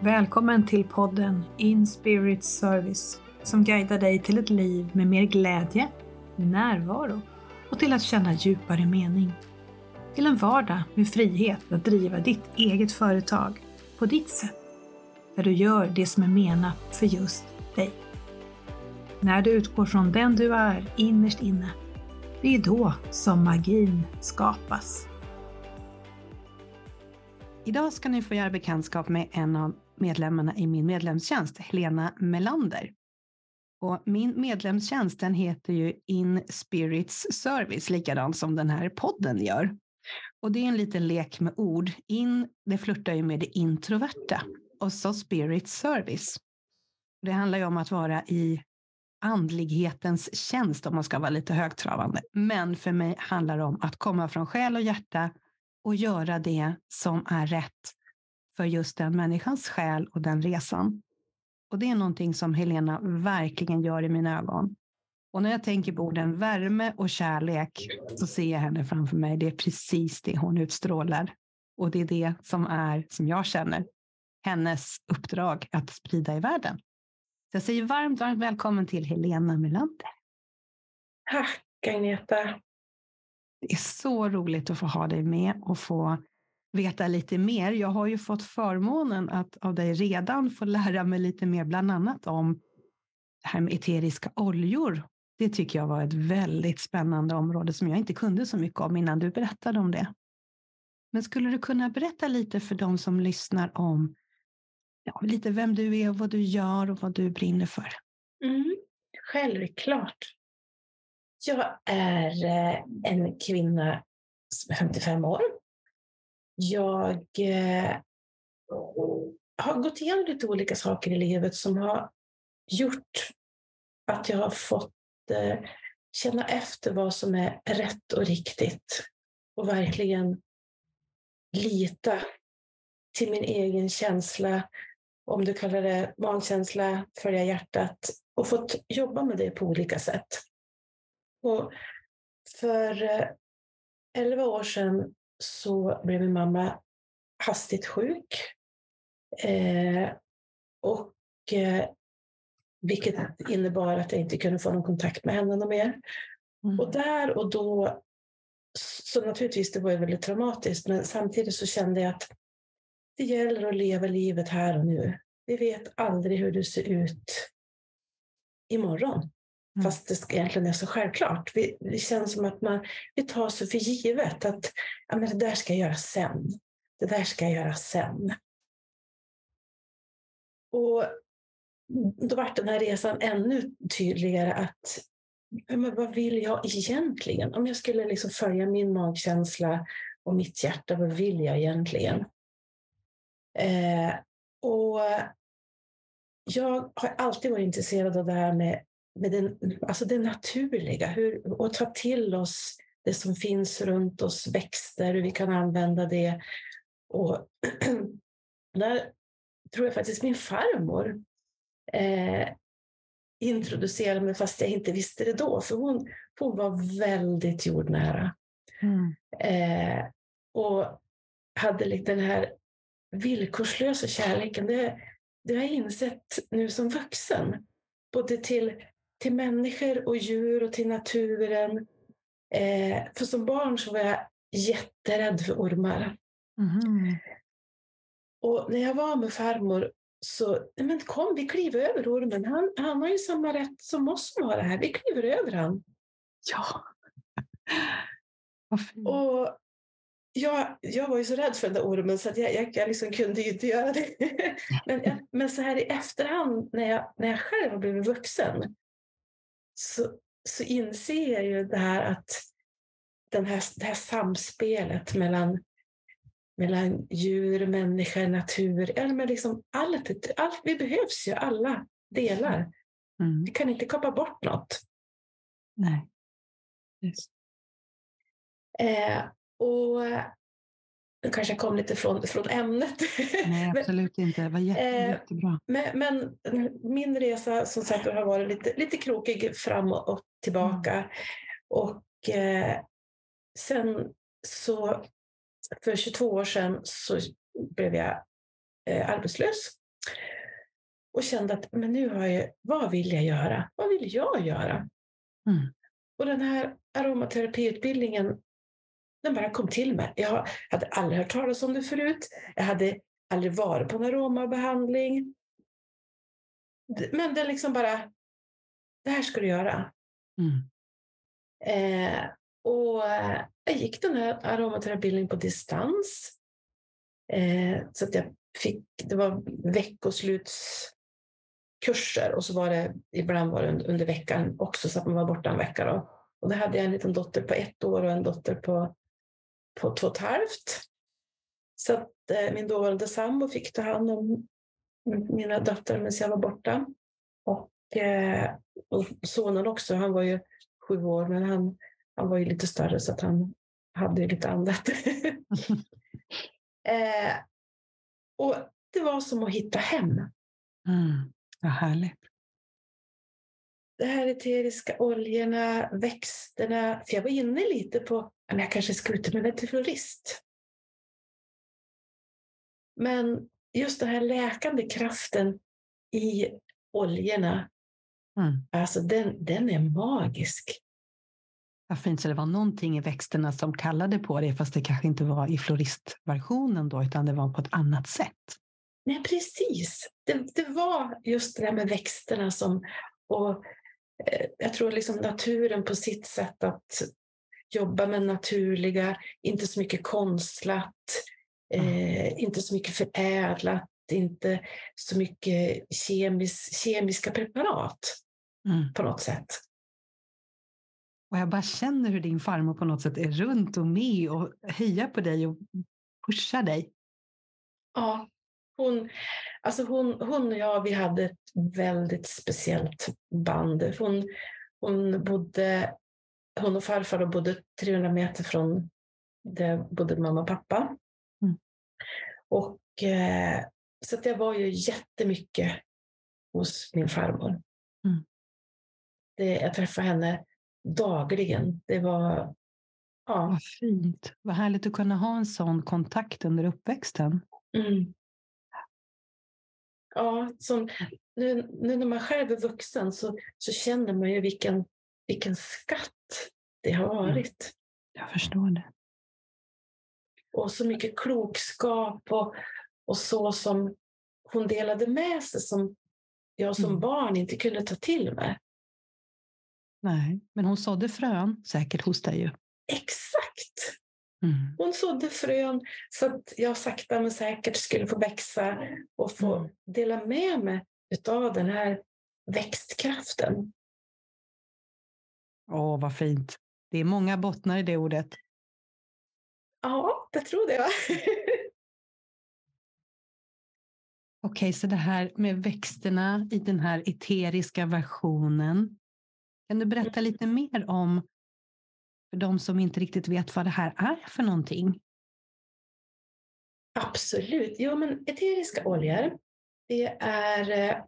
Välkommen till podden In Spirit Service som guidar dig till ett liv med mer glädje, närvaro och till att känna djupare mening. Till en vardag med frihet att driva ditt eget företag på ditt sätt, där du gör det som är menat för just dig. När du utgår från den du är innerst inne, det är då som magin skapas. Idag ska ni få göra bekantskap med en av medlemmarna i min medlemstjänst, Helena Melander. Och min medlemstjänst den heter ju In Spirits Service, likadant som den här podden gör. Och det är en liten lek med ord. In, det flörtar ju med det introverta. Och så Spirit Service. Det handlar ju om att vara i andlighetens tjänst om man ska vara lite högtravande. Men för mig handlar det om att komma från själ och hjärta och göra det som är rätt för just den människans själ och den resan. Och det är någonting som Helena verkligen gör i mina ögon. Och när jag tänker på orden värme och kärlek så ser jag henne framför mig. Det är precis det hon utstrålar. Och det är det som är, som jag känner, hennes uppdrag att sprida i världen. Så jag säger varmt, varmt välkommen till Helena Melander. Tack Agneta. Det är så roligt att få ha dig med och få veta lite mer. Jag har ju fått förmånen att av dig redan få lära mig lite mer, bland annat om det här med eteriska oljor. Det tycker jag var ett väldigt spännande område som jag inte kunde så mycket om innan du berättade om det. Men skulle du kunna berätta lite för de som lyssnar om ja, lite vem du är och vad du gör och vad du brinner för? Mm, självklart. Jag är eh, en kvinna som är 55 år jag eh, har gått igenom lite olika saker i livet som har gjort att jag har fått eh, känna efter vad som är rätt och riktigt och verkligen lita till min egen känsla, om du kallar det vankänsla, följa hjärtat och fått jobba med det på olika sätt. Och för eh, elva år sedan så blev min mamma hastigt sjuk. Eh, och, eh, vilket innebar att jag inte kunde få någon kontakt med henne mer. Mm. Och där och då, så naturligtvis det var ju väldigt traumatiskt, men samtidigt så kände jag att det gäller att leva livet här och nu. Vi vet aldrig hur det ser ut imorgon. Mm. Fast det egentligen är så självklart. Vi, det känns som att man, vi tar så för givet att ja, men det där ska jag göra sen. Det där ska jag göra sen. Och då var den här resan ännu tydligare att men vad vill jag egentligen? Om jag skulle liksom följa min magkänsla och mitt hjärta, vad vill jag egentligen? Eh, och jag har alltid varit intresserad av det här med med den, alltså det naturliga, hur, och ta till oss det som finns runt oss, växter, hur vi kan använda det. Och där tror jag faktiskt min farmor eh, introducerade mig fast jag inte visste det då, för hon, hon var väldigt jordnära. Mm. Eh, och hade den här villkorslösa kärleken. Det, det har jag insett nu som vuxen. Både till till människor och djur och till naturen. Eh, för som barn så var jag jätterädd för ormar. Mm. Och när jag var med farmor så, men kom vi kliver över ormen. Han, han har ju samma rätt som oss som har det här. Vi kliver över han. Ja. och jag, jag var ju så rädd för den där ormen så att jag, jag, jag liksom kunde ju inte göra det. men, men så här i efterhand när jag, när jag själv har blivit vuxen så, så inser jag ju det här att den här, det här samspelet mellan, mellan djur, människa, natur, eller med liksom allt, allt, vi behövs ju alla delar. Mm. Vi kan inte kapa bort något. Nej. Yes. Eh, och nu kanske jag kom lite från, från ämnet. Nej, absolut inte. Det var jätte, eh, jättebra. Men, men, min resa som sagt har varit lite, lite krokig fram och tillbaka. Mm. Och eh, sen så, för 22 år sedan så blev jag eh, arbetslös och kände att men nu har jag, vad vill jag göra? Vad vill jag göra? Mm. Och den här aromaterapiutbildningen, den bara kom till mig. Jag hade aldrig hört talas om det förut. Jag hade aldrig varit på en aromabehandling. Men det liksom bara, det här ska du göra. Mm. Eh, och jag gick den här aromaterapiutbildningen på distans. Eh, så att jag fick, det var veckoslutskurser och så var det ibland var det under, under veckan också så att man var borta en vecka. Då. Och då hade jag en liten dotter på ett år och en dotter på, på två och ett halvt. Så att eh, min dåvarande sambo fick ta hand om mina döttrar medan jag var borta. Och, eh, och sonen också, han var ju sju år, men han, han var ju lite större så att han hade ju lite annat. eh, och det var som att hitta hem. Mm. Vad härligt. Det här eteriska oljorna, växterna. För jag var inne lite på, men jag kanske skulle utbilda till florist. Men just den här läkande kraften i oljorna, Mm. alltså den, den är magisk. Vad fint, så det var någonting i växterna som kallade på det, fast det kanske inte var i floristversionen då, utan det var på ett annat sätt. Nej, precis. Det, det var just det där med växterna som, och jag tror liksom naturen på sitt sätt att jobba med naturliga, inte så mycket konstlat, eh, inte så mycket förädlat, inte så mycket kemis, kemiska preparat Mm. på något sätt. Och jag bara känner hur din farmor på något sätt är runt och med och hejar på dig och pushar dig. Ja, hon, alltså hon, hon och jag, vi hade ett väldigt speciellt band. Hon, hon, bodde, hon och farfar bodde 300 meter från där bodde mamma och pappa. Mm. Och, eh, så att jag var ju jättemycket hos min farmor. Mm. Det, jag träffade henne dagligen. Det var... Ja. Vad fint. Vad härligt att kunna ha en sån kontakt under uppväxten. Mm. Ja, som, nu, nu när man själv är vuxen så, så känner man ju vilken, vilken skatt det har varit. Jag förstår det. Och så mycket klokskap och, och så som hon delade med sig som jag som Mm. barn inte kunde ta till mig. Nej, men hon sådde frön säkert hos dig ju. Exakt! Mm. Hon sådde frön så att jag sakta men säkert skulle få växa och få Mm. dela med mig av den här växtkraften. Åh, vad fint. Det är många bottnar i det ordet. Ja, det trodde jag. Okej, så det här med växterna i den här eteriska versionen. Kan du berätta lite mer om, för de som inte riktigt vet vad det här är för någonting? Absolut. Ja, men eteriska oljor, det är, eh,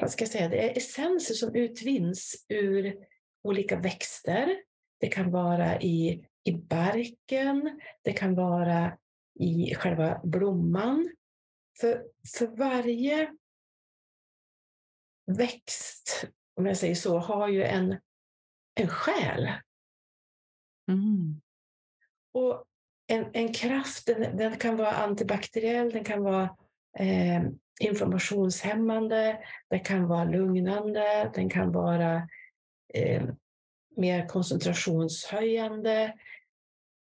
vad ska jag säga, det är essenser som utvinns ur olika växter. Det kan vara i, i barken, det kan vara i själva blomman. För, för varje växt, om jag säger så, har ju en, en själ. Mm. Och en, en kraft, den, den kan vara antibakteriell, den kan vara eh, informationshämmande, den kan vara lugnande, den kan vara eh, mer koncentrationshöjande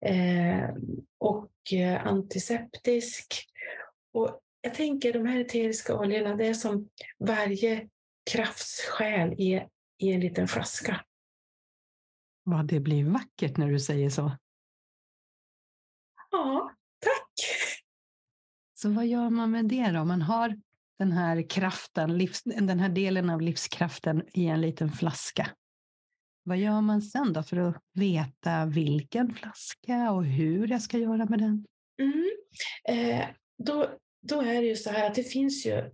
eh, och eh, antiseptisk. Och jag tänker de här eteriska oljorna, det är som varje kraftssjäl i, i en liten flaska. Vad det blir vackert när du säger så. Ja, tack! Så vad gör man med det då? Man har den här kraften, livs, den här delen av livskraften i en liten flaska. Vad gör man sen då för att veta vilken flaska och hur jag ska göra med den? Mm. Eh, då, då är det ju så här att det finns ju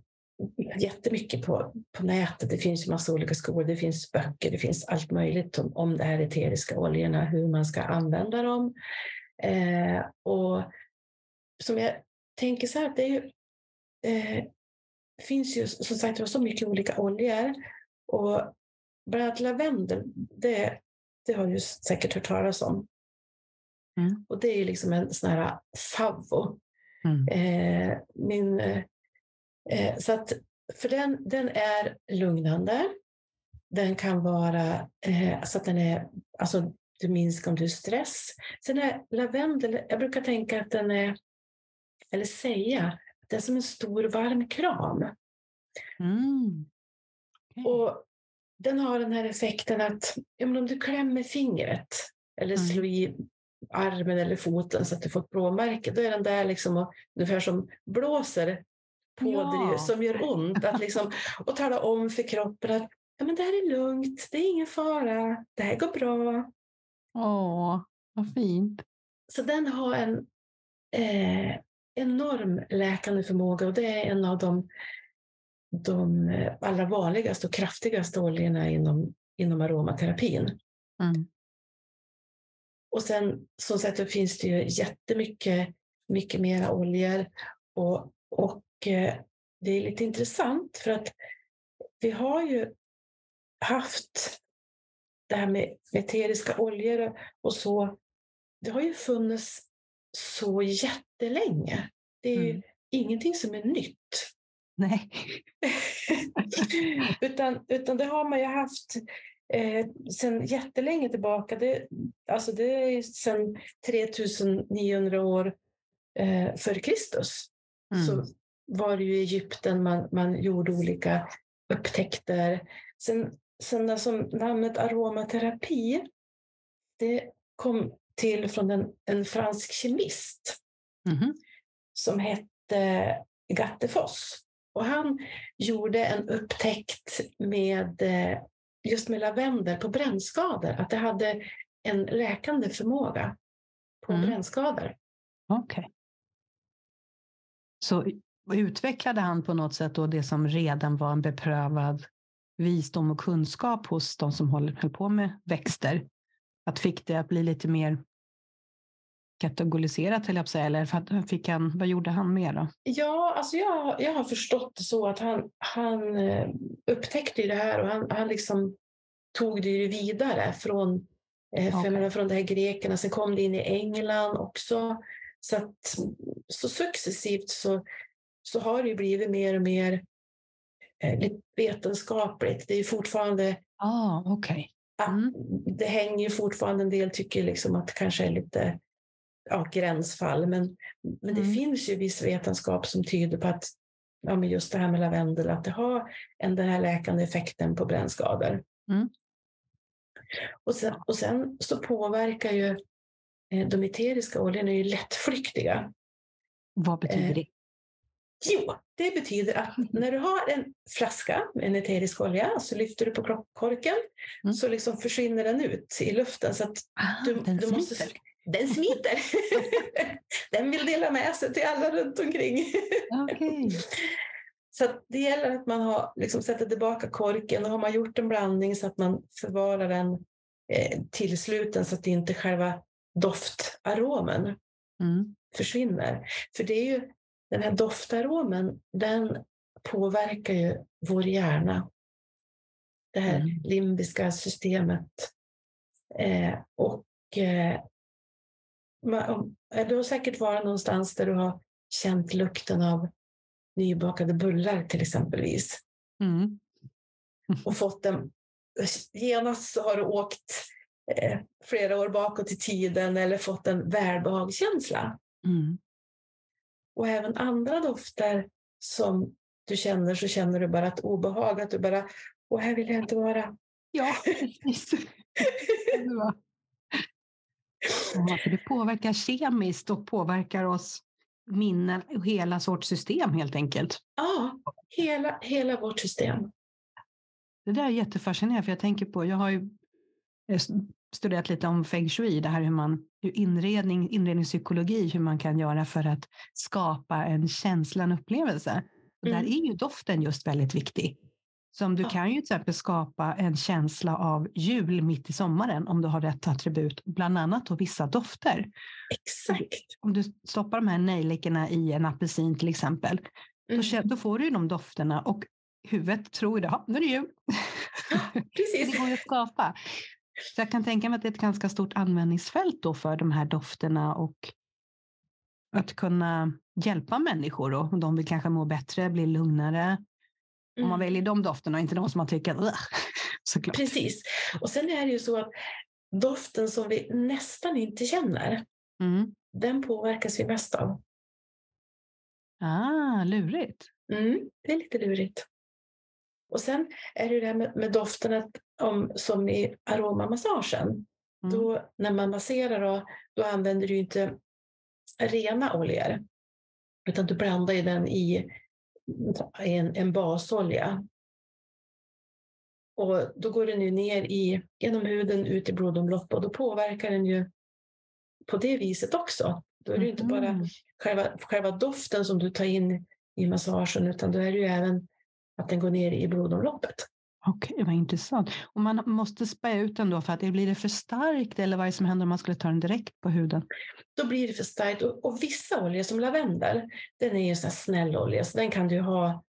jättemycket på, på nätet. Det finns ju massa olika skolor, det finns böcker, det finns allt möjligt om, om de här eteriska oljorna, hur man ska använda dem. Eh, och som jag tänker så här, det är ju eh, finns ju som sagt så mycket olika oljor. Och bland annat lavendel, det, det har du säkert hört talas om. Mm. Och det är ju liksom en sån här favvo. Mm. Eh, min, eh, så att, för den, den är lugnande. Den kan vara eh, så att den är, alltså du minskar om du är stress. Sen är lavendel, jag brukar tänka att den är, eller säga, den är som en stor varm kram. Mm. Okay. Och den har den här effekten att ja, om du klämmer fingret eller mm. slår i armen eller foten så att du får ett blåmärke, då är den där liksom och, ungefär som blåser på ja. som gör ont. Att liksom, och tala om för kroppen att ja, men det här är lugnt, det är ingen fara, det här går bra. Åh, vad fint. Så den har en eh, enorm läkande förmåga och det är en av de, de eh, allra vanligaste och kraftigaste oljorna inom, inom aromaterapin. Mm. Och sen som sagt då finns det ju jättemycket mycket mera oljor och, och det är lite intressant för att vi har ju haft det här med eteriska oljor och så, det har ju funnits så jättelänge. Det är ju mm. ingenting som är nytt. Nej. utan, utan det har man ju haft eh, sedan jättelänge tillbaka. Det, alltså det är sedan 3900 år eh, före Kristus. Mm. Så var det ju i Egypten man, man gjorde olika upptäckter. Sen sen alltså namnet aromaterapi, det kom till från en, en fransk kemist mm. som hette Gattefoss. Och han gjorde en upptäckt med eh, just med lavendel på brännskador, att det hade en läkande förmåga på mm. brännskador. Okej. Okay. Så utvecklade han på något sätt då det som redan var en beprövad visdom och kunskap hos de som håller, höll på med växter. Att fick det att bli lite mer kategoriserat, eller jag säga, eller fick han, vad gjorde han mer då? Ja, alltså jag, jag har förstått det så att han, han eh, upptäckte det här och han, han liksom tog det vidare från, eh, okay. från de här grekerna. Sen kom det in i England också. Så, att, så successivt så, så har det blivit mer och mer Eh, vetenskapligt. Det är fortfarande... Ah, okay. Mm. Det hänger fortfarande en del, tycker liksom att det kanske är lite ja, gränsfall. Men, men det mm. finns ju viss vetenskap som tyder på att ja, men just det här med lavendel, att det har en, den här läkande effekten på brännskador. Mm. Och, sen, och sen så påverkar ju eh, de eteriska oljorna är ju lättflyktiga. Vad betyder eh, det? Jo, det betyder att när du har en flaska med en eterisk olja så lyfter du på korken mm. så liksom försvinner den ut i luften. Så att ah, du, den du måste, smiter? Den smiter! den vill dela med sig till alla runt omkring. Okay. Så det gäller att man har, liksom, sätter tillbaka korken och har man gjort en blandning så att man förvarar den eh, tillsluten så att inte själva doftaromen mm. försvinner. För det är ju den här doftaromen, den påverkar ju vår hjärna. Det här mm. limbiska systemet. Eh, och eh, du har säkert varit någonstans där du har känt lukten av nybakade bullar till exempelvis. Mm. och fått en, genast så har du åkt eh, flera år bakåt i tiden eller fått en välbehagskänsla. Mm. Och även andra dofter som du känner så känner du bara ett obehag, att du bara, och här vill jag inte vara. Ja, precis. ja, för det påverkar kemiskt och påverkar oss minnen och hela sorts system helt enkelt. Ja, hela, hela vårt system. Det där är jättefascinerande, för jag tänker på, jag har ju studerat lite om feng shui, det här hur man, hur inredning, inredningspsykologi, hur man kan göra för att skapa en känsla, en upplevelse. Och mm. Där är ju doften just väldigt viktig. Som du ja. kan ju till exempel skapa en känsla av jul mitt i sommaren om du har rätt attribut, bland annat då vissa dofter. Exakt. Om du stoppar de här nejlikorna i en apelsin till exempel, Då, känner, då får du ju de dofterna och huvudet tror ju, ja, nu är det jul. Precis. det går ju att skapa. Så jag kan tänka mig att det är ett ganska stort användningsfält då för de här dofterna och att kunna hjälpa människor då. Om de vill kanske må bättre, bli lugnare. Om man Mm. väljer de dofterna och inte de som man tycker, såklart. Precis. Och sen är det ju så att doften som vi nästan inte känner, Mm. den påverkas vi mest av. Ah, lurigt. Mm, det är lite lurigt. Och sen är det ju det här med, med doften att om, som i aromamassagen. Mm. Då, när man masserar då, då använder du inte rena oljor. Utan du blandar ju den i en, en basolja. Och då går den ju ner i, genom huden ut i blodomlopp och då påverkar den ju på det viset också. Då är det ju inte bara Mhm. själva, själva doften som du tar in i massagen utan då är det ju även att den går ner i blodomloppet. Okej, vad intressant. Och man måste spä ut den då för att det blir det för starkt eller vad är det som händer om man skulle ta den direkt på huden? Då blir det för starkt. Och, och vissa oljor som lavendel, den är ju en snäll olja så den kan du ha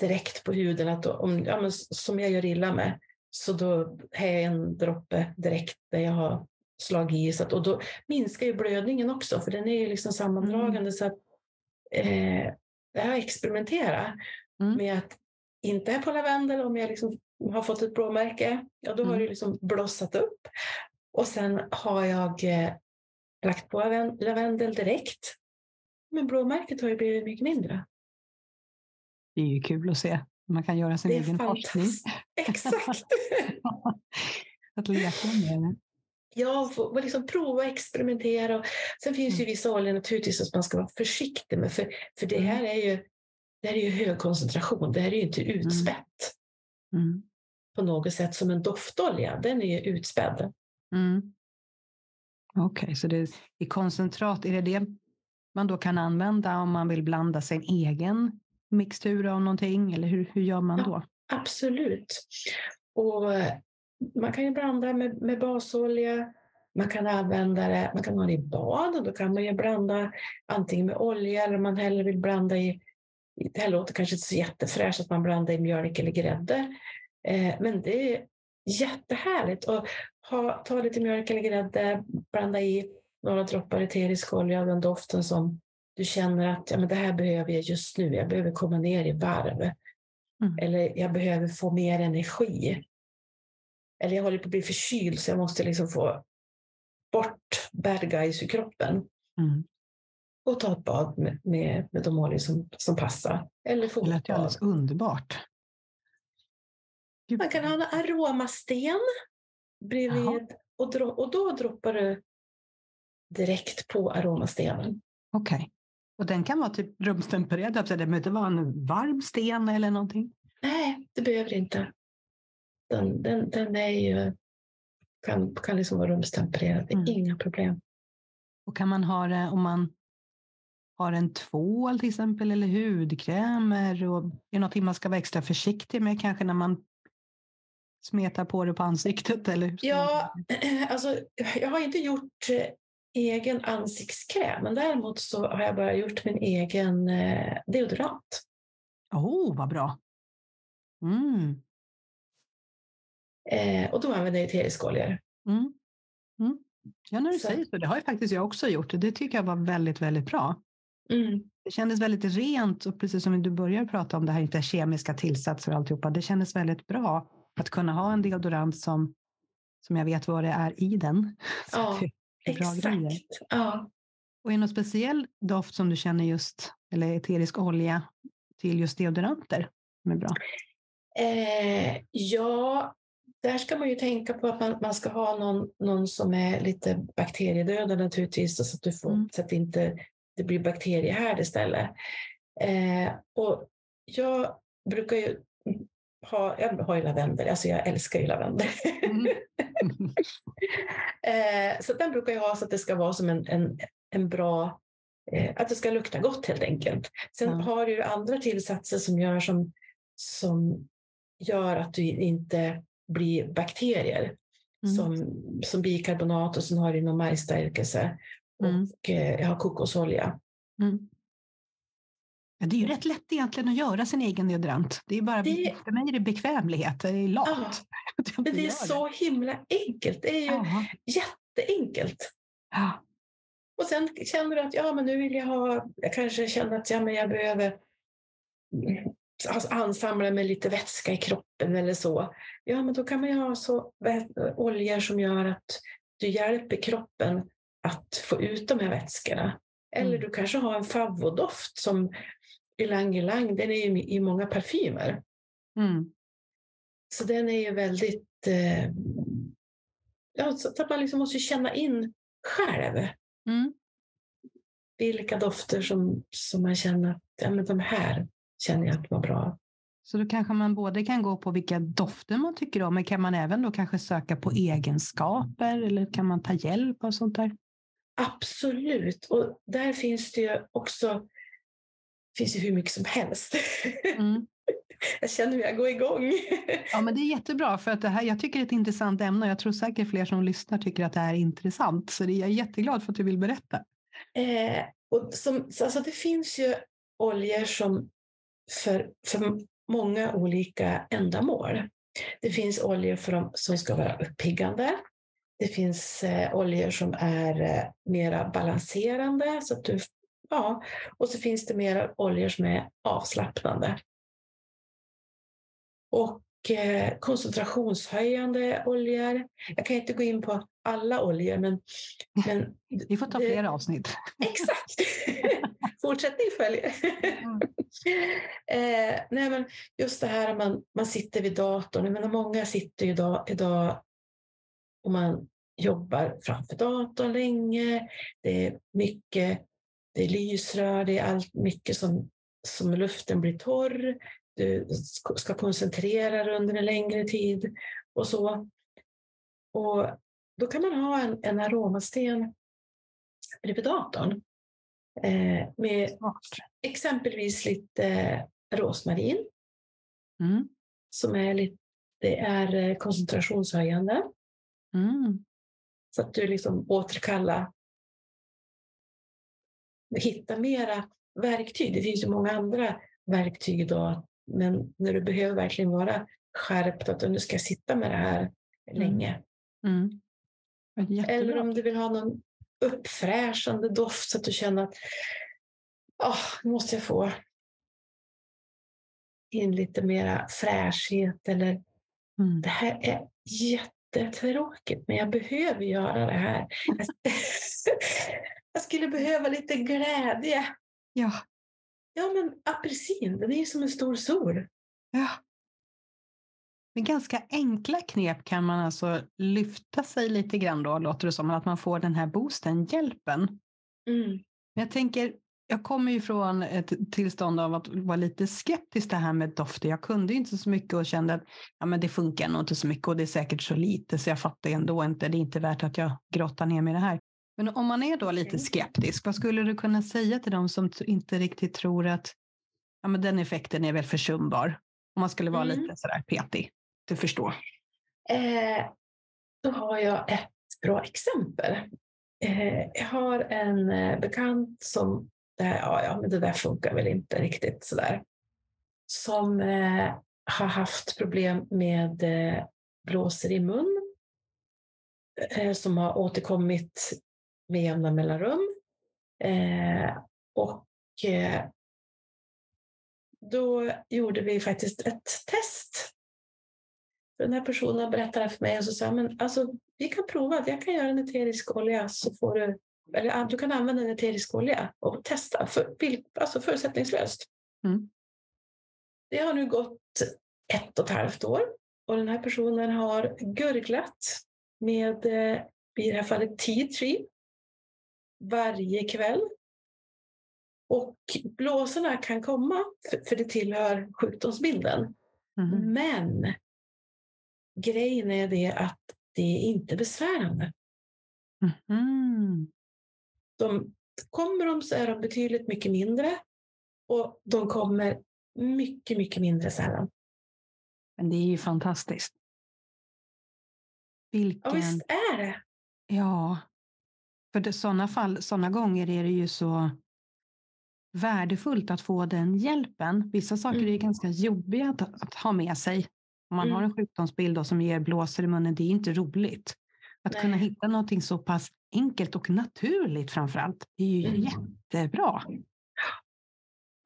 direkt på huden. Att om, ja, men som jag gör illa med så då har jag en droppe direkt där jag har slagit i. Så att, och då minskar ju blödningen också för den är ju liksom sammandragande. Så att, eh, jag har experimenterat Mm. med att inte är på lavendel om jag liksom har fått ett blåmärke. Ja, då har Mm. det liksom blossat upp. Och sen har jag eh, lagt på laven- lavendel direkt. Men blåmärket har ju blivit mycket mindre. Det är ju kul att se. Man kan göra sin Det egen forskning. Exakt! att leka med det. Ja, få liksom prova och experimentera. Och sen finns ju vissa oljor naturligtvis som man ska vara försiktig med. För, för det här är ju det här är ju hög koncentration. Det här är ju inte utspätt Mm. på något sätt som en doftolja. Den är ju utspädd. Mm. Okej, så det i koncentrat, är det det man då kan använda om man vill blanda sin egen mixtur av någonting? Eller hur, hur gör man Ja. då? Absolut. Och eh, man kan ju blanda med, med basolja. Man kan använda det, man kan ha det i bad och då kan man ju blanda antingen med olja eller om man hellre vill blanda i- det här låter kanske inte så jättefräscht att man blandar i mjölk eller grädde. Eh, men det är jättehärligt att ha, ta lite mjölk eller grädde, blanda i några droppar eterisk olja av den doften som du känner att ja, men det här behöver jag just nu. Jag behöver komma ner i varv. Mm. Eller jag behöver få mer energi. Eller jag håller på att bli förkyld så jag måste liksom få bort bad guys ur kroppen. Mm. Och ta ett bad med, med, med de oljor som, som passar. Eller Det lät ju alldeles underbart. Gud, Man kan ha en aromasten bredvid. Jaha. Och, dro, och då droppar du direkt på aromastenen. Okej. Och den kan vara typ rumstempererad, alltså det behöver inte vara en varm sten eller någonting? Nej, det behöver inte. Den, den, den är ju, kan, kan liksom vara rumstempererad. Det är Mm. inga problem. Och kan man ha det om man har en tvål till exempel eller hudkrämer? Och är någonting man ska vara extra försiktig med kanske när man smetar på det på ansiktet? Eller Ja, alltså, jag har inte gjort eh, egen ansiktskräm, men däremot så har jag bara gjort min egen eh, deodorant. oh, vad bra. Mm. Eh, och då använder jag eteriska oljor. Mm. Mm. Ja, när du Så- säger så. Det har ju faktiskt jag också gjort. Det tycker jag var väldigt, väldigt bra. Mm. Det kändes väldigt rent och precis som du börjar prata om det här, inte kemiska tillsatser och alltihopa. Det kändes väldigt bra att kunna ha en deodorant som, som jag vet vad det är i den. Så Ja. Exakt. Ja. Och är det någon speciell doft som du känner just, eller eterisk olja till just deodoranter som är bra? Eh, ja, där ska man ju tänka på att man, man ska ha någon, någon som är lite bakteriedödande naturligtvis, så att, du får, Mm. så att inte det blir bakteriehärd istället. Eh, och jag brukar ju ha, jag har ju lavendel, alltså jag älskar ju lavendel. Mm. eh, så den brukar jag ha så att det ska vara som en, en, en bra, eh, att det ska lukta gott helt enkelt. Sen Ja. har du andra tillsatser som gör som, som gör att du inte blir bakterier. Mm. Som, som bikarbonat och sen har du någon majsstärkelse. Mm. Och eh, jag har kokosolja. Mm. Ja, det är ju rätt lätt egentligen att göra sin egen deodorant. Det är bara, Det- För mig är det bekvämlighet, det är lat. Ja, Men det är så himla enkelt. Det är ju Ja. jätteenkelt. Ja. Och sen känner du att ja, men nu vill jag ha, jag kanske känner att ja, men jag behöver alltså, ansamla med lite vätska i kroppen eller så. Ja, men då kan man ju ha så oljor som gör att du hjälper kroppen att få ut de här vätskorna. Eller Mm. du kanske har en favvodoft som ylang ylang, den är ju i många parfymer. Mm. Så den är ju väldigt... Eh, ja, så att man liksom måste känna in själv Mm. vilka dofter som, som man känner att ja, men de här känner jag att var bra. Så då kanske man både kan gå på vilka dofter man tycker om, men kan man även då kanske söka på egenskaper eller kan man ta hjälp av sånt där? Absolut. Och där finns det ju också finns ju hur mycket som helst. Mm. jag känner hur jag går igång. Ja, men det är jättebra för att det här, jag tycker det är ett intressant ämne och jag tror säkert fler som lyssnar tycker att det här är intressant. Så det, jag är jätteglad för att du vill berätta. Eh, och som, så alltså det finns ju oljor som för, för många olika ändamål. Det finns oljor för dem som ska vara uppiggande. Det finns eh, oljor som är eh, mera balanserande. Så att du, ja. Och så finns det mera oljor som är avslappnande. Och eh, koncentrationshöjande oljor. Jag kan inte gå in på alla oljor, men, men Vi får ta Det- fler avsnitt. Exakt! Fortsättning följer. Mm. eh, nej, men just det här att man, man sitter vid datorn. Jag menar, många sitter ju idag, idag och man jobbar framför datorn länge. Det är mycket det är lysrör, det är allt mycket som, som luften blir torr. Du ska- koncentrera dig under en längre tid och så. Och då kan man ha en, en aromasten bredvid datorn. Eh, med Smart. exempelvis lite eh, rosmarin Mm. som är, lite, det är eh, koncentrationshöjande. Mm. Så att du liksom återkallar, hitta mera verktyg. Det finns ju många andra verktyg idag, men när du behöver verkligen vara skärpt, att nu ska jag sitta med det här länge. Mm. Eller om du vill ha någon uppfräschande doft så att du känner att oh, nu måste jag få in lite mera fräschhet eller Mm. det här är jättetråkigt men jag behöver göra det här. Jag, skulle behöva lite glädje. Ja. Ja men apelsin, den är ju som en stor sol. ja. Med ganska enkla knep kan man alltså lyfta sig lite grann då, låter det som, att man får den här boosten, hjälpen. Mm. Men jag tänker, jag kommer ju från ett tillstånd av att vara lite skeptisk det här med dofter. Jag kunde inte så mycket och kände att ja, men det funkar nog inte så mycket och det är säkert så lite så jag fattar ändå inte. Det är inte värt att jag grottar ner mig i det här. Men om man är då lite skeptisk, vad skulle du kunna säga till dem som inte riktigt tror att ja, men den effekten är väl försumbar? Om man skulle vara Mm. lite sådär petig. Du förstår. Eh, då har jag ett bra exempel. Eh, jag har en eh, bekant som, det, här, ja, ja, men det där funkar väl inte riktigt sådär. Som eh, har haft problem med eh, blåsor i mun. Eh, som har återkommit med jämna mellanrum. Eh, och eh, då gjorde vi faktiskt ett test den här personen berättade för mig och så sa men alltså, vi kan prova, jag kan göra en eterisk olja så får du, eller du kan använda en eterisk olja och testa, för, alltså förutsättningslöst. Mm. Det har nu gått ett och ett halvt år och den här personen har gurglat med, eh, i det här fallet tea tree, varje kväll. Och blåsorna kan komma, för, det tillhör sjukdomsbilden. Mhm. Men grejen är det att det är inte besvärande. Mhm. De, kommer de så är de betydligt mycket mindre och de kommer mycket, mycket mindre sällan. Men det är ju fantastiskt. Vilken... Ja, visst är det. Ja, för sådana fall, sådana gånger är det ju så värdefullt att få den hjälpen. Vissa saker mm. är ganska jobbiga att, att, ha med sig. Om man mm. har en sjukdomsbild som ger blåsor i munnen, det är inte roligt. Att Nej. kunna hitta någonting så pass enkelt och naturligt framför allt, är ju mm. jättebra.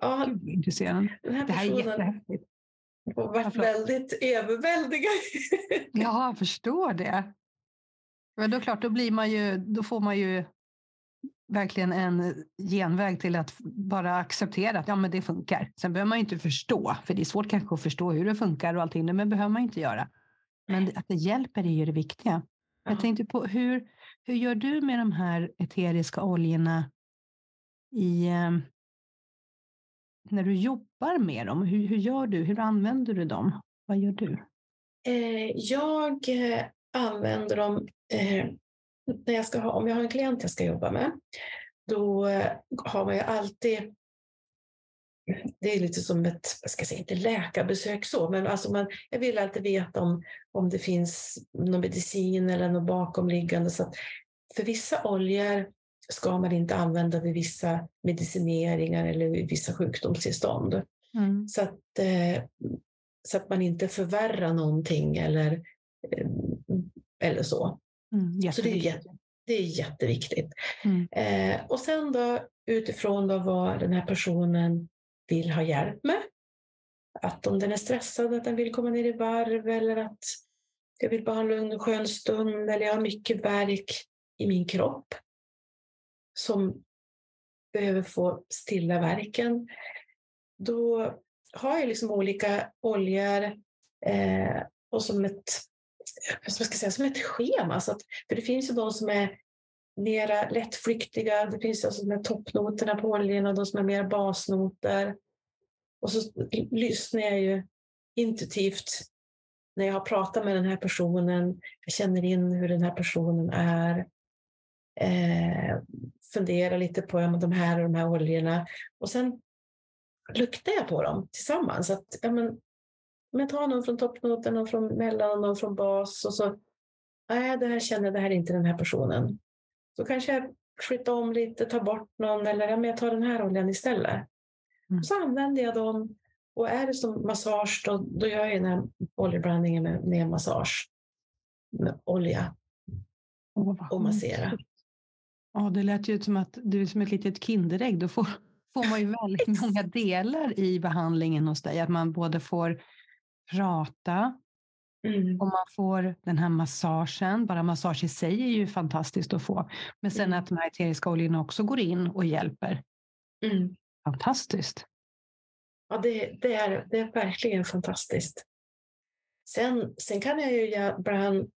Ja, Gud, intresserande. det här är jättehäftigt. Och varit väldigt överväldigad. ja, jag förstår det. Men då klart, då blir man ju, då får man ju verkligen en genväg till att bara acceptera att ja, men det funkar. Sen behöver man inte förstå, för det är svårt kanske att förstå hur det funkar och allting, men behöver man inte göra. Men att det hjälper är ju det viktiga. Ja. Jag tänkte på hur, hur gör du med de här eteriska oljorna i, eh, när du jobbar med dem? Hur, hur gör du? Hur använder du dem? Vad gör du? Eh, jag eh, använder dem eh, när jag ska ha, om jag har en klient jag ska jobba med. Då eh, har man ju alltid det är lite som ett, jag ska säga inte läkarbesök så, men alltså man, jag vill alltid veta om, om det finns någon medicin eller något bakomliggande. Så för vissa oljor ska man inte använda vid vissa medicineringar eller vid vissa sjukdomstillstånd. Mm. Så, att, eh, så att man inte förvärrar någonting eller, eh, eller så. Mm, så det är, jätte, det är jätteviktigt. Mm. Eh, och sen då utifrån då vad den här personen vill ha hjälp med. Att om den är stressad, att den vill komma ner i varv eller att jag vill bara ha en lugn och skön stund eller jag har mycket verk i min kropp som behöver få stilla verken. Då har jag liksom olika oljor eh, och som ett, vad ska jag säga, som ett schema. Så att, för det finns ju de som är mera lättflyktiga. Det finns alltså de här toppnoterna på oljorna, de som är mer basnoter. Och så lyssnar jag ju intuitivt när jag har pratat med den här personen. Jag känner in hur den här personen är. Eh, funderar lite på ja, de här och de här oljorna. Och sen luktar jag på dem tillsammans. Att, ja, men, men ta någon från toppnoten, någon från mellan, någon från bas. Och så, nej, det här känner jag, det här är inte den här personen. Så kanske jag flyttar om lite, tar bort någon eller ja, men jag tar den här oljan istället. Mm. Så använder jag dem. Och är det som massage, då, då gör jag den här oljeblandningen med, med massage. Med olja. Oh, och massera. Ja, det lät ju som att du är som ett litet Kinderägg. Då får, får man ju väldigt många delar i behandlingen hos dig. Att man både får prata mm. och man får den här massagen. Bara massage i sig är ju fantastiskt att få. Men sen mm. att de här eteriska oljorna också går in och hjälper. Mm. Fantastiskt. Ja, det, det, är, det är verkligen fantastiskt. Sen, sen kan jag ju ibland,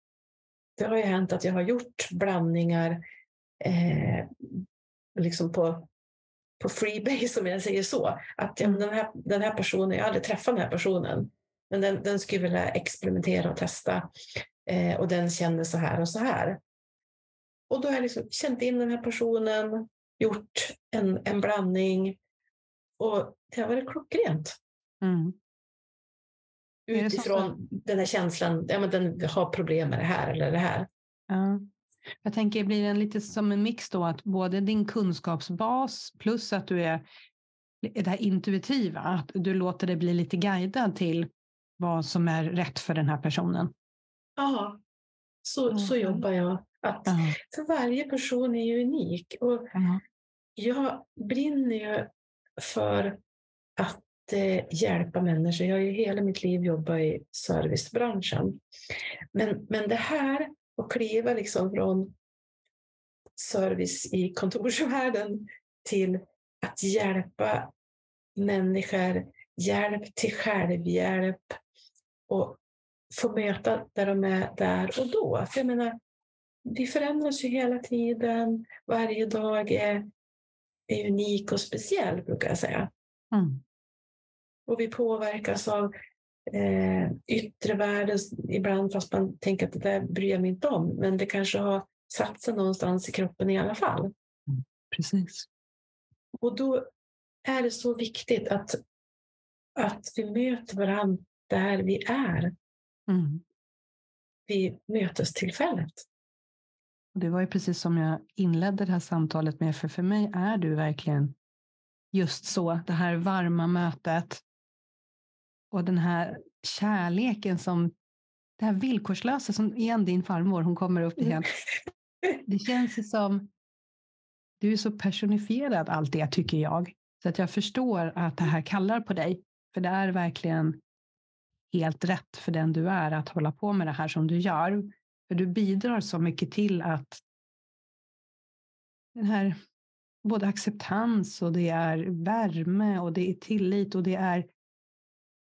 det har ju hänt att jag har gjort blandningar eh, liksom på, på freebase om jag säger så. Att ja, mm. den, här, den här personen, jag har aldrig träffat den här personen, men den, den skulle vilja experimentera och testa. Eh, och den kände så här och så här. Och då har jag liksom känt in den här personen, gjort en, en blandning och det har varit klockrent. Mm. Utifrån den här känslan, ja, men den har problem med det här eller det här. Ja. Jag tänker, blir det lite som en mix då, att både din kunskapsbas plus att du är det här intuitiva, att du låter dig bli lite guidad till vad som är rätt för den här personen? Ja, så, så jobbar jag. Att. För varje person är ju unik. Och ja. Jag brinner ju för att eh, hjälpa människor. Jag har ju hela mitt liv jobbat i servicebranschen. Men, men det här, att kliva liksom från service i kontorsvärlden till att hjälpa människor, hjälp till självhjälp och få möta där de är där och då. För jag menar, vi förändras ju hela tiden. Varje dag är, är unik och speciell, brukar jag säga. Mm. Och vi påverkas av eh, yttre världen ibland, fast man tänker att det där bryr jag mig inte om. Men det kanske har satt sig någonstans i kroppen i alla fall. Mm. Precis. Och då är det så viktigt att, att vi möter varandra där vi är. Mm. Vid mötestillfället. Det var ju precis som jag inledde det här samtalet med, för för mig är du verkligen just så, det här varma mötet och den här kärleken som, det här villkorslösa som igen din farmor, hon kommer upp igen. Det känns ju som, du är så personifierad allt det tycker jag. Så att jag förstår att det här kallar på dig. För det är verkligen helt rätt för den du är att hålla på med det här som du gör. För du bidrar så mycket till att den här både acceptans och det är värme och det är tillit och det är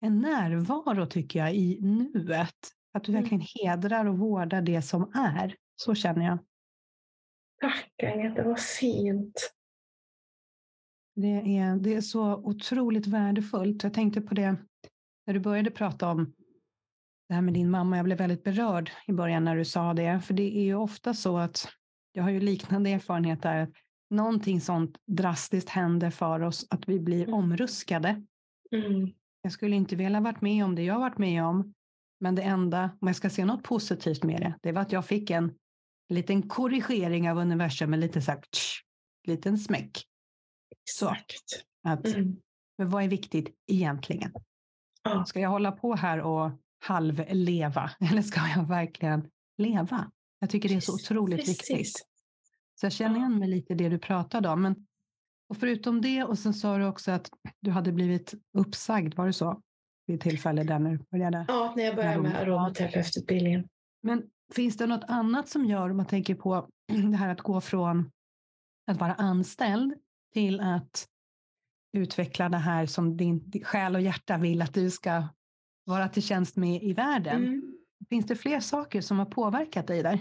en närvaro tycker jag i nuet. Att du mm. verkligen hedrar och vårdar det som är. Så känner jag. Tack Agneta, vad fint. Det är, det är så otroligt värdefullt. Jag tänkte på det när du började prata om det här med din mamma. Jag blev väldigt berörd i början när du sa det. För det är ju ofta så att jag har ju liknande erfarenheter. Att någonting sånt drastiskt händer för oss att vi blir mm. omruskade. Mm. Jag skulle inte vilja varit med om det jag varit med om. Men det enda, om jag ska se något positivt med det, det var att jag fick en liten korrigering av universum, en liten, så här, tsch, liten smäck. Exakt. Att, mm. Men vad är viktigt egentligen? Ska jag hålla på här och halvleva eller ska jag verkligen leva? Jag tycker det är så otroligt Precis. viktigt. Så jag känner igen mig lite i det du pratade om. Men, och förutom det, och sen sa du också att du hade blivit uppsagd, var det så? Vid tillfälle där när du började? Ja, när jag började med aromaterapeututbildningen. Men finns det något annat som gör, om man tänker på det här att gå från att vara anställd till att utveckla det här som din själ och hjärta vill att du ska vara till tjänst med i världen. Mm. Finns det fler saker som har påverkat dig där?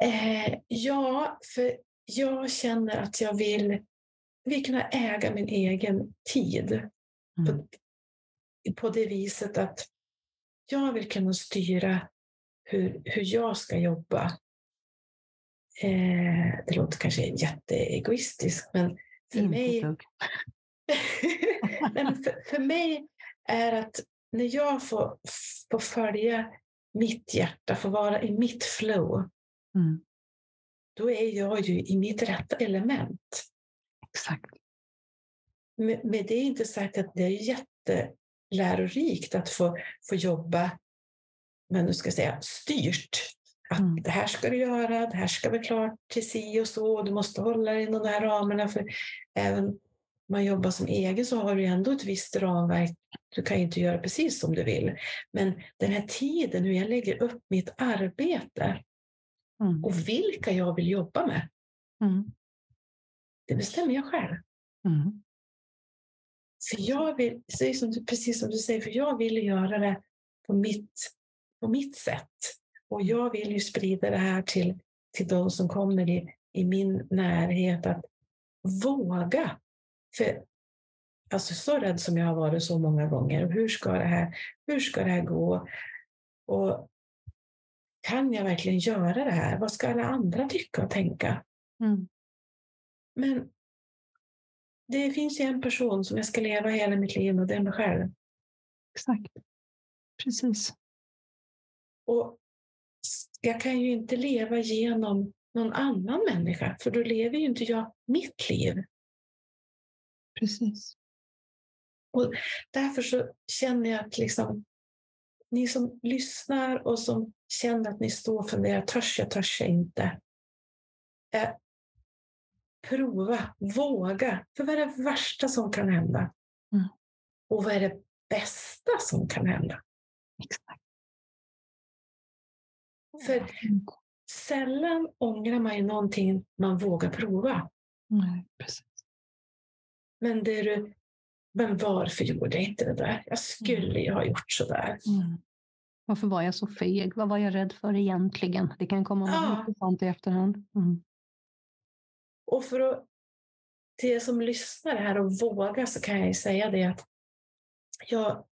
Eh, ja, för jag känner att jag vill, vill kunna äga min egen tid. Mm. På, på det viset att jag vill kunna styra hur, hur jag ska jobba. Eh, det låter kanske jätteegoistiskt, men för Inte mig... Nej, för, för mig är att när jag får, får följa mitt hjärta, får vara i mitt flow, mm. då är jag ju i mitt rätta element. Exakt. Men, men det är inte sagt att det är jättelärorikt att få, få jobba, men du ska säga styrt. Att mm. det här ska du göra, det här ska vara klart till si och så, du måste hålla dig inom de här ramarna. För även om man jobbar som egen så har du ändå ett visst ramverk. Du kan inte göra precis som du vill. Men den här tiden, hur jag lägger upp mitt arbete mm. och vilka jag vill jobba med. Mm. Det bestämmer jag själv. Mm. För jag vill, precis som du säger, för jag vill göra det på mitt, på mitt sätt. Och jag vill ju sprida det här till, till de som kommer i, i min närhet, att våga. För alltså så rädd som jag har varit så många gånger. Hur ska det här, hur ska det här gå? Och kan jag verkligen göra det här? Vad ska alla andra tycka och tänka? Mm. Men det finns ju en person som jag ska leva hela mitt liv och det är mig själv. Exakt. Precis. Och jag kan ju inte leva genom någon annan människa, för då lever ju inte jag mitt liv. Precis. Och därför så känner jag att liksom, ni som lyssnar och som känner att ni står och funderar, törs jag, törs jag inte? Eh, prova, våga. För vad är det värsta som kan hända? Mm. Och vad är det bästa som kan hända? Exakt. För sällan ångrar man ju någonting man vågar prova. Nej, precis. Men, det du, men varför gjorde jag inte det där? Jag skulle ju ha gjort så där. Mm. Varför var jag så feg? Vad var jag rädd för egentligen? Det kan komma ja. mycket sånt i efterhand. Mm. Och för att till er som lyssnar här och vågar så kan jag säga det att jag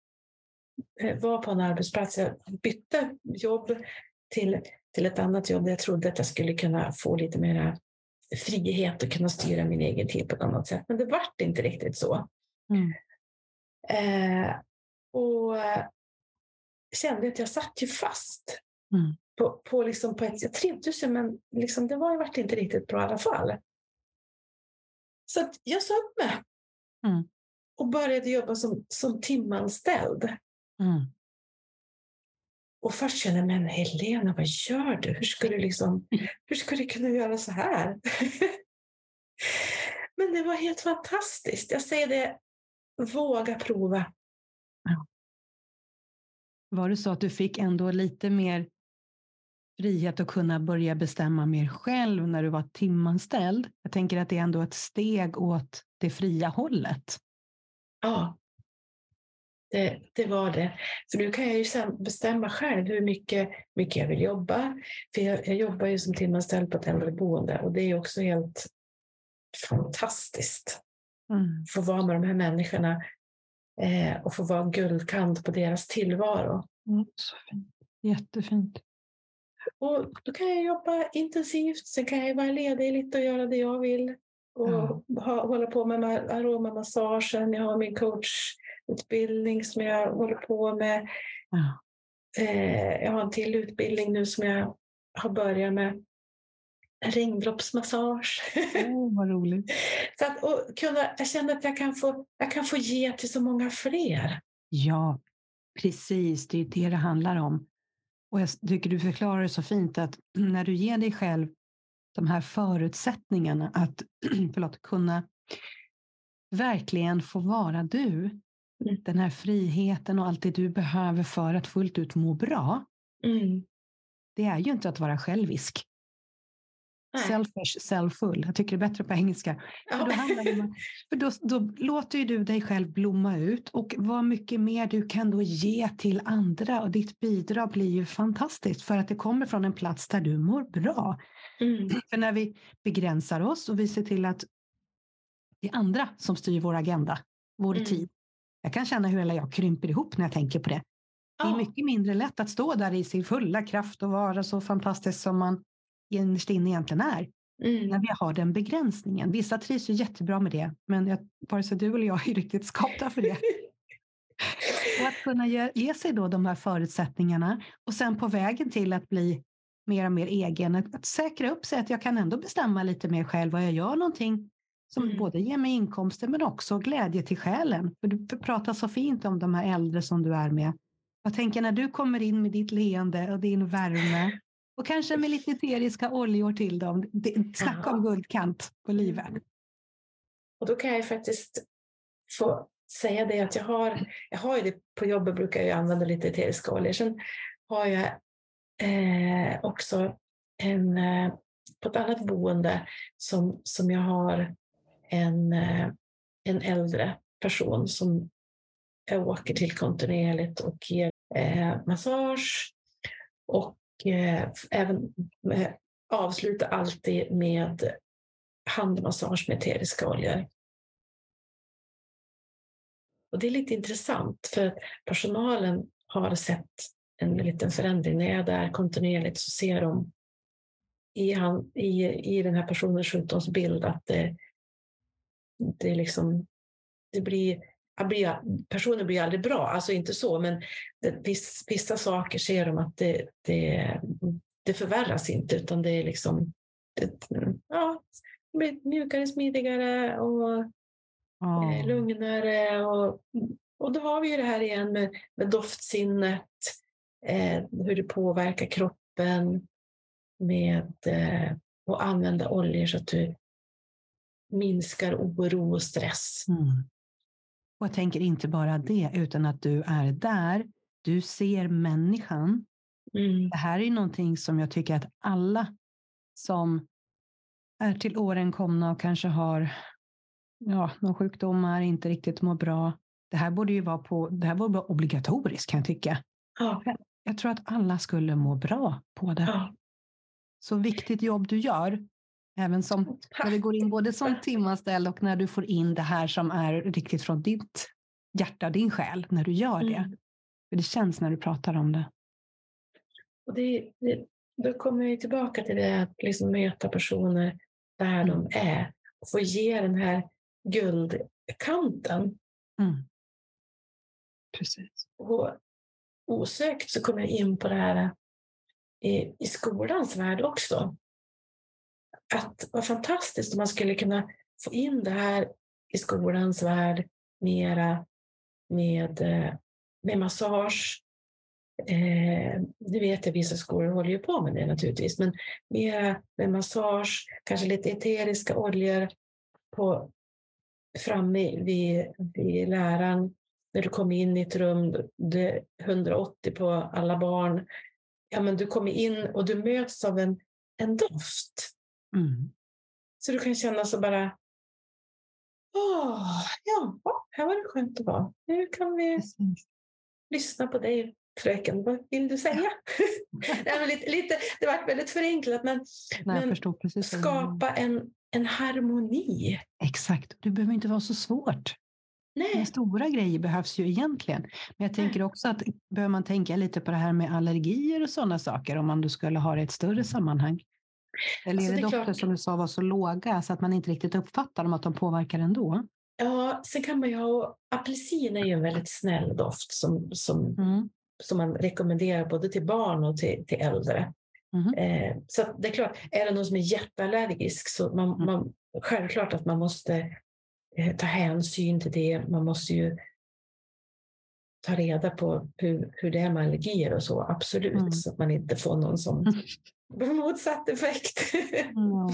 eh, var på en arbetsplats, jag bytte jobb till, till ett annat jobb där jag trodde att jag skulle kunna få lite mer frihet och kunna styra min egen tid på ett annat sätt. Men det vart inte riktigt så. Mm. Eh, och kände att jag satt ju fast. Mm. På, på, liksom på ett, jag trivdes ju men liksom, det var, vart inte riktigt bra i alla fall. Så jag sa upp mig Mm. Och började jobba som, som timanställd. Mm. Och först kände jag, men Helena, vad gör du? Hur ska du, liksom, hur ska du kunna göra så här? men det var helt fantastiskt. Jag säger det, våga prova. Var det så att du fick ändå lite mer frihet att kunna börja bestämma mer själv när du var timanställd? Jag tänker att det är ändå ett steg åt det fria hållet. Ja, det, det var det. För nu kan jag ju bestämma själv hur mycket, mycket jag vill jobba. För jag, jag jobbar ju som timanställd på ett äldreboende och det är också helt fantastiskt. Mm. Få vara med de här människorna eh, och få vara guldkant på deras tillvaro. Mm, så fint. Jättefint. Och då kan jag jobba intensivt, sen kan jag vara ledig lite och göra det jag vill. Och Ja. ha, hålla på med ma- aromamassagen, jag har min coachutbildning som jag håller på med. Ja. Eh, jag har en till utbildning nu som jag har börjat med. Ringdroppsmassage. Åh, vad roligt. Så att, och kunna, jag känner att jag kan, få, jag kan få ge till så många fler. Ja, precis. Det är det det handlar om. Och jag tycker du förklarar det så fint att när du ger dig själv de här förutsättningarna att förlåt, kunna verkligen få vara du, Mm. den här friheten och allt det du behöver för att fullt ut må bra, Mm. det är ju inte att vara självisk. Nej. Selfish, selfful. Jag tycker det är bättre på engelska. För då, om, för då, då låter ju du dig själv blomma ut och vad mycket mer du kan då ge till andra och ditt bidrag blir ju fantastiskt för att det kommer från en plats där du mår bra. Mm. För när vi begränsar oss och vi ser till att det är andra som styr vår agenda, vår Mm. tid. Jag kan känna hur hela jag krymper ihop när jag tänker på det. Det är mycket mindre lätt att stå där i sin fulla kraft och vara så fantastisk som man innerst inne egentligen är Mm. när vi har den begränsningen. Vissa trivs ju jättebra med det, men jag, vare sig du eller jag är riktigt skapta för det. Och att kunna ge, ge sig då de här förutsättningarna och sen på vägen till att bli mer och mer egen, att, att säkra upp sig att jag kan ändå bestämma lite mer själv vad jag gör någonting som Mm. både ger mig inkomster men också glädje till själen. För du pratar så fint om de här äldre som du är med. Jag tänker när du kommer in med ditt leende och din värme och kanske med lite eteriska oljor till dem. Det- Snacka om guldkant på livet. Och då kan jag ju faktiskt få säga det att jag har, jag har ju det på jobbet brukar jag använda lite eteriska oljor. Sen har jag eh, också en, eh, på ett annat boende som, som jag har en, eh, en äldre person som jag åker till kontinuerligt och ger eh, massage och eh, även eh, avslutar alltid med handmassage med eteriska oljor. Och det är lite intressant för att personalen har sett en liten förändring. När jag är där kontinuerligt så ser de i, han, i, i den här personens sjukdomsbild att det, det, liksom, det blir, jag blir... Personen blir aldrig bra, alltså inte så, men det, viss, vissa saker ser de att det, det, det förvärras inte utan det är liksom ja, det blir mjukare, smidigare och eh, lugnare. Och, och då har vi ju det här igen med, med doftsinnet, eh, hur det påverkar kroppen med eh, att använda oljor så att du minskar oro och stress. Mm. Och jag tänker inte bara det, utan att du är där. Du ser människan. Mm. Det här är någonting som jag tycker att alla som är till åren komna och kanske har ja, någon sjukdomar, inte riktigt mår bra. Det här borde ju vara på, det här borde vara obligatoriskt kan jag tycka. Ja, Jag tror att alla skulle må bra på det. ja. Så viktigt jobb du gör. Även som när du går in både som timanställd och när du får in det här som är riktigt från ditt hjärta, din själ, när du gör det. Mm. För det känns när du pratar om det. Och det, det, då kommer vi tillbaka till det att liksom möta personer där Mm. de är och få ge den här guldkanten. Mm. Precis. Och osökt så kommer jag in på det här i, i skolans värld också. Att vad fantastiskt om man skulle kunna få in det här i skolans värld mera med, eh, med massage. Eh, vet jag, vissa skolor håller ju på med det naturligtvis, men mera med massage, kanske lite eteriska oljor på, framme vid, vid läraren. När du kommer in i ett rum, det är 180 på alla barn. Ja, men du kommer in och du möts av en, en doft. Mm. Så du kan känna så bara, åh, ja, här var det skönt att vara. Nu kan vi Precis. lyssna på dig, fröken. Vad vill du säga? det, lite, lite, det var väldigt förenklat, men, Nej, men skapa en, en harmoni. Exakt. Det behöver inte vara så svårt. Nej, stora grejer behövs ju egentligen. Men jag tänker också att behöver man tänka lite på det här med allergier och sådana saker om man då skulle ha det i ett större sammanhang? Eller Alltså, är det, det klart. som du sa var så låga så att man inte riktigt uppfattar dem att de påverkar ändå? ja, sen kan man ju ha, apelsin är ju en väldigt snäll doft som, som, Mm. som man rekommenderar både till barn och till, till äldre. Mhm. Eh, så det är klart, är det någon som är jätteallergisk så man, Mm. man, självklart att man måste eh, ta hänsyn till det. Man måste ju ta reda på hur, hur det är med allergier och så, absolut, Mm. så att man inte får någon som motsatt effekt. Ja.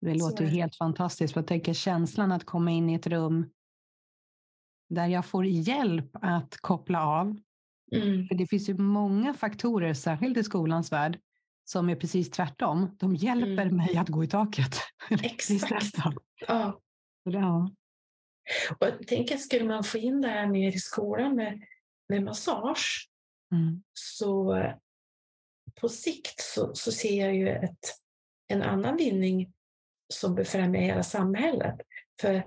Det låter helt fantastiskt. Jag tänker känslan att komma in i ett rum där jag får hjälp att koppla av. Mm. För det finns ju många faktorer, särskilt i skolans värld, som är precis tvärtom. De hjälper Mm. mig att gå i taket. Exakt. Ja. Ja. Och jag tänker, skulle man få in det här mer i skolan med, med massage Mm. så på sikt så, så ser jag ju ett, en annan vinning som befrämjar hela samhället. För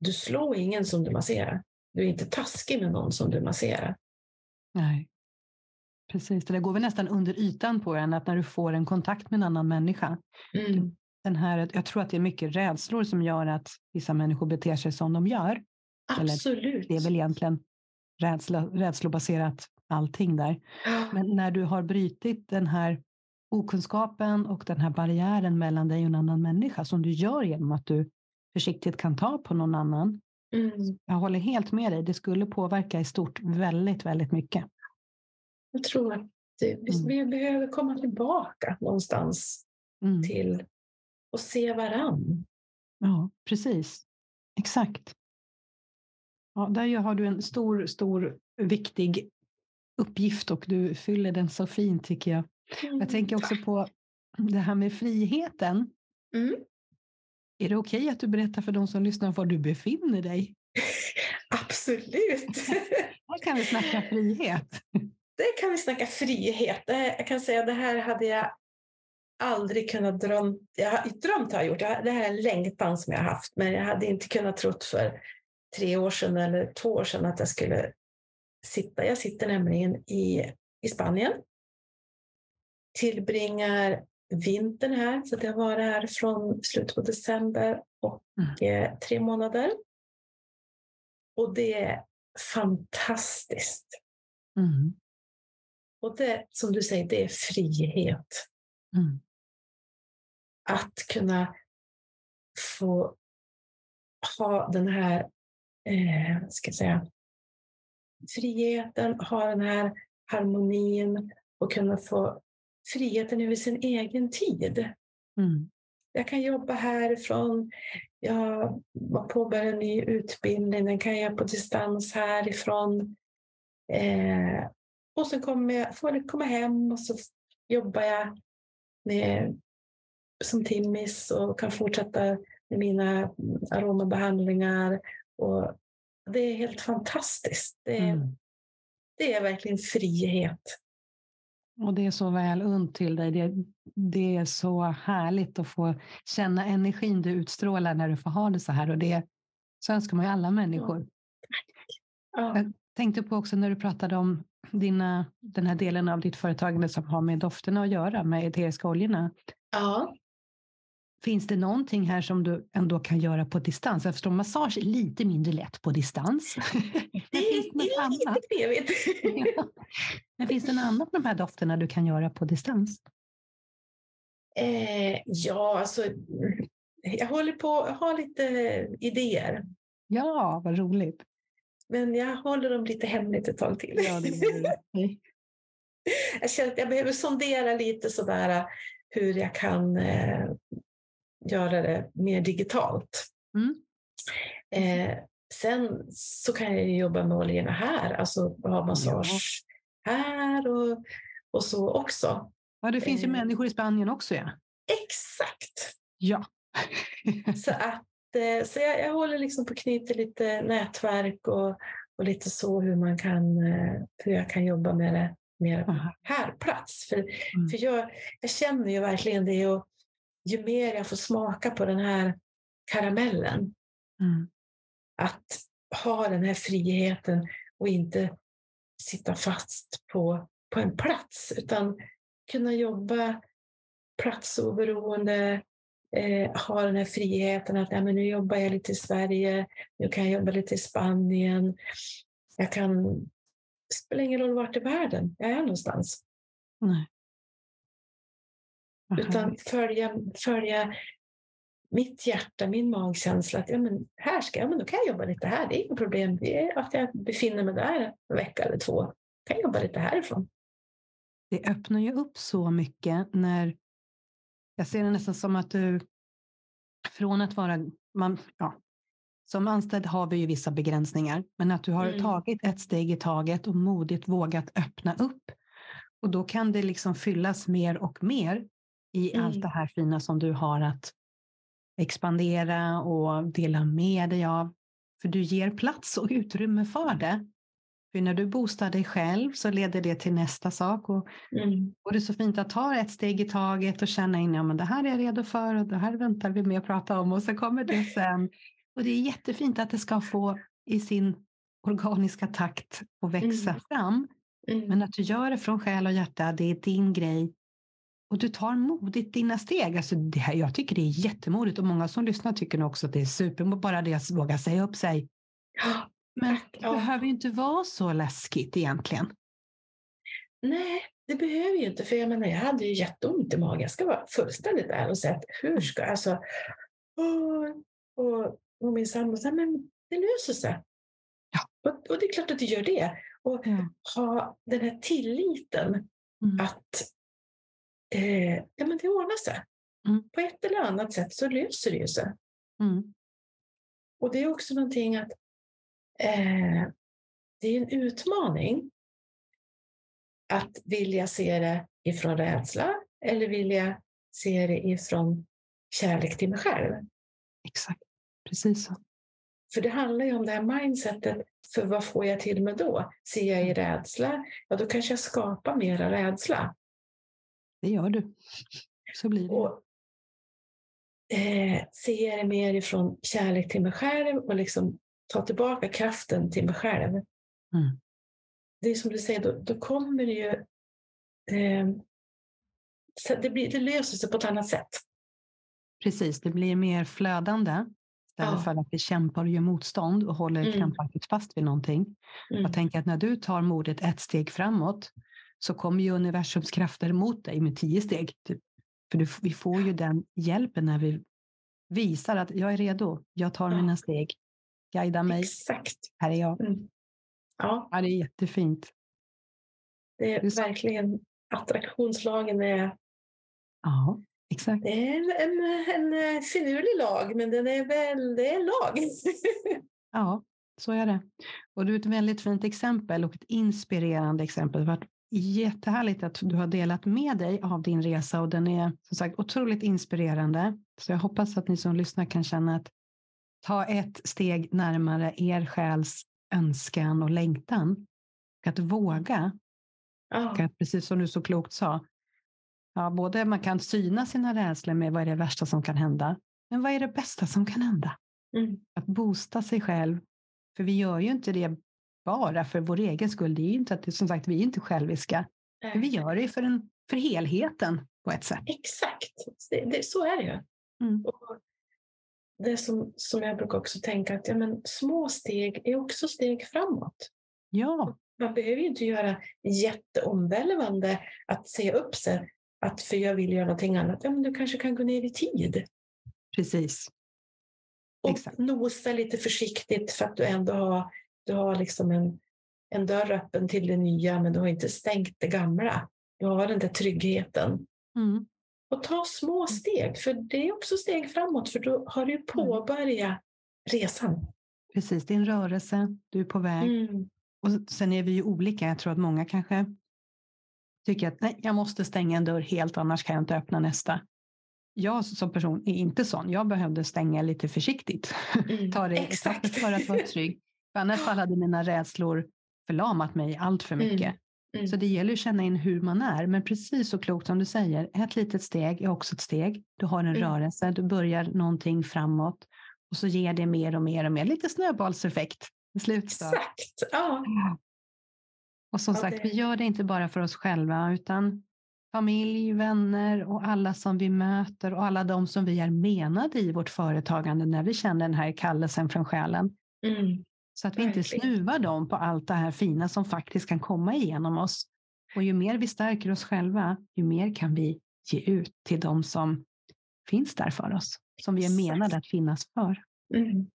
du slår ingen som du masserar. Du är inte taskig med någon som du masserar. Nej. Precis, det där går väl nästan under ytan på en, att när du får en kontakt med en annan människa. Mm. Den här, jag tror att det är mycket rädslor som gör att vissa människor beter sig som de gör. Eller, Absolut. Det är väl egentligen rädsla, rädslobaserat allting där. Men när du har brutit den här okunskapen och den här barriären mellan dig och en annan människa som du gör genom att du försiktigt kan ta på någon annan. Mm. Jag håller helt med dig. Det skulle påverka i stort väldigt, väldigt mycket. Jag tror att det, vi, Mm. vi behöver komma tillbaka någonstans Mm. till och se varann. Ja, precis. Exakt. Ja, där har du en stor, stor, viktig uppgift och du fyller den så fint tycker jag. Jag tänker också på det här med friheten. Mm. Är det okej att du berättar för de som lyssnar var du befinner dig? Absolut. Här kan vi snacka frihet. Det kan vi snacka frihet. Det- Jag kan säga det här hade jag aldrig kunnat drömt. Jag har, drömt har jag gjort. Det här är en längtan som jag har haft. Men jag hade inte kunnat trott för tre år sedan eller två år sedan att jag skulle sitta. Jag sitter nämligen i, i Spanien. Tillbringar vintern här. Så jag var här från slutet på december och eh, tre månader. Och det är fantastiskt. Mm. Och det, som du säger, det är frihet. Mm. Att kunna få ha den här, eh, ska jag säga, friheten, ha den här harmonin och kunna få friheten över sin egen tid. Mm. Jag kan jobba härifrån. Jag har påbörjat en ny utbildning. Den kan jag göra på distans härifrån. Eh, och sen kommer jag, får jag komma hem och så jobbar jag med, som timmis och kan fortsätta med mina aromabehandlingar. Och det är helt fantastiskt. Det är, Mm. det är verkligen frihet. Och det är så väl unt till dig. Det, det är så härligt att få känna energin du utstrålar när du får ha det så här. Och det så önskar man ju alla människor. Ja. Jag tänkte på också när du pratade om dina, den här delen av ditt företagande som har med dofterna att göra, med eteriska oljorna. ja. Finns det någonting här som du ändå kan göra på distans? Jag förstår massage är lite mindre lätt på distans. Det finns är, det är annat? lite knepigt. Ja. Men finns det något annat med de här dofterna du kan göra på distans? Eh, ja, alltså jag håller på att ha lite idéer. Ja, vad roligt. Men jag håller dem lite hemligt ett tag till. Ja, det. jag känner att jag behöver sondera lite sådär hur jag kan eh, göra det mer digitalt. Mm. Eh, sen så kan jag jobba med oljorna här, alltså ha massage ja. här och, och så också. Ja, det finns ju eh. människor i Spanien också. Ja. Exakt! Ja. så att, eh, så jag, jag håller liksom på knyta lite nätverk och, och lite så hur man kan, eh, hur jag kan jobba med det mer här plats. För, mm. för jag, jag känner ju verkligen det och ju mer jag får smaka på den här karamellen, mm. att ha den här friheten och inte sitta fast på, på en plats, utan kunna jobba platsoberoende, eh, ha den här friheten att ja, men nu jobbar jag lite i Sverige, nu kan jag jobba lite i Spanien. Jag kan, det spelar ingen roll vart i världen jag är någonstans. Nej. Utan följa, följa mitt hjärta, min magkänsla. Att ja, men här ska jag, men då kan jag jobba lite här. Det är inget problem. Det är att jag befinner mig där en vecka eller två. Jag kan jobba lite härifrån. Det öppnar ju upp så mycket när jag ser det nästan som att du från att vara man, ja, som anställd har vi ju vissa begränsningar, men att du har mm. tagit ett steg i taget och modigt vågat öppna upp. Och då kan det liksom fyllas mer och mer i mm. allt det här fina som du har att expandera och dela med dig av. För du ger plats och utrymme för det. För när du boostar dig själv så leder det till nästa sak. Och, mm. och det är så fint att ta ett steg i taget och känna in, ja men det här är jag redo för och det här väntar vi med att prata om och så kommer det sen. Och det är jättefint att det ska få i sin organiska takt och växa mm. fram. Mm. Men att du gör det från själ och hjärta, det är din grej. Och du tar modigt dina steg. Alltså det här, jag tycker det är jättemodigt och många som lyssnar tycker nog också att det är supermodigt, bara det att våga säga upp sig. Men det ja. behöver ju inte vara så läskigt egentligen. Nej, det behöver ju inte. För jag menar, jag hade ju jätteont i magen. Jag ska vara fullständigt ärlig och säga att hur ska jag... Alltså, och, och, och min sambo sa, men det löser sig. Ja. Och, och, det är klart att det gör det. Och ja. ha den här tilliten mm. att eh, ja, men det ordnar sig. Mm. På ett eller annat sätt så löser det ju sig. Mm. Och det är också någonting att eh, det är en utmaning att vilja se det ifrån rädsla eller vilja se det ifrån kärlek till mig själv. Exakt, precis så. För det handlar ju om det här mindsetet, för vad får jag till mig då? Ser jag i rädsla, ja då kanske jag skapar mera rädsla. Det gör du. Så blir det. Och, eh, jag det mer ifrån kärlek till mig själv och liksom ta tillbaka kraften till mig själv. Mm. Det är som du säger, då, då kommer det ju... Eh, det, blir, det löser sig på ett annat sätt. Precis, det blir mer flödande istället ja. för att vi kämpar och gör motstånd och håller mm. krampaktigt fast vid någonting. Mm. Jag tänker att när du tar modet ett steg framåt så kommer ju universums krafter mot dig med tio steg. Typ. För du, vi får ju den hjälpen när vi visar att jag är redo, jag tar mina steg, Guida mig. Exakt. Här är jag. Mm. Ja. ja, det är jättefint. Det är, det är verkligen attraktionslagen är... Ja, exakt. Det är en, en, en finurlig lag, men den är väl, det är en lag. ja, så är det. Och du är ett väldigt fint exempel och ett inspirerande exempel. Har varit jättehärligt att du har delat med dig av din resa och den är som sagt otroligt inspirerande. Så jag hoppas att ni som lyssnar kan känna att ta ett steg närmare er själs önskan och längtan. Och att våga. Oh. Och att, precis som du så klokt sa, ja, både man kan syna sina rädslor med vad är det värsta som kan hända, men vad är det bästa som kan hända? Mm. Att boosta sig själv. För vi gör ju inte det bara för vår egen skull. Det är inte att, som sagt, vi är inte själviska. Men vi gör det för, en, för helheten på ett sätt. Exakt, det, det, så är det ju. Mm. Och det som, som jag brukar också tänka att ja, men små steg är också steg framåt. Ja. Man behöver ju inte göra jätteomvälvande att se upp sig, att för jag vill göra någonting annat. Ja, men du kanske kan gå ner i tid. Precis. Och Exakt. nosa lite försiktigt för att du ändå har, du har liksom en, en dörr öppen till det nya men du har inte stängt det gamla. Du har den där tryggheten. Mm. Och ta små steg, för det är också steg framåt för då har du påbörjat resan. Precis, det är en rörelse, du är på väg. Mm. Och sen är vi ju olika. Jag tror att många kanske tycker att nej, jag måste stänga en dörr helt, annars kan jag inte öppna nästa. Jag som person är inte sån. Jag behövde stänga lite försiktigt. Mm. Ta det Exakt. Exakt. för att vara trygg. För annars hade mina rädslor förlamat mig allt för mycket. Mm. Mm. Så det gäller att känna in hur man är. Men precis så klokt som du säger, ett litet steg är också ett steg. Du har en Mm. rörelse, du börjar någonting framåt. Och så ger det mer och mer och mer. Lite snöbollseffekt. i slutstadiet. Exakt. Ja. Och som sagt, vi gör det inte bara för oss själva utan familj, vänner och alla som vi möter och alla de som vi är menade i vårt företagande när vi känner den här kallelsen från själen. Mm. Så att vi inte Verkligen. snuvar dem på allt det här fina som faktiskt kan komma igenom oss. Och ju mer vi stärker oss själva, ju mer kan vi ge ut till de som finns där för oss. Som vi är menade att finnas för. Mm.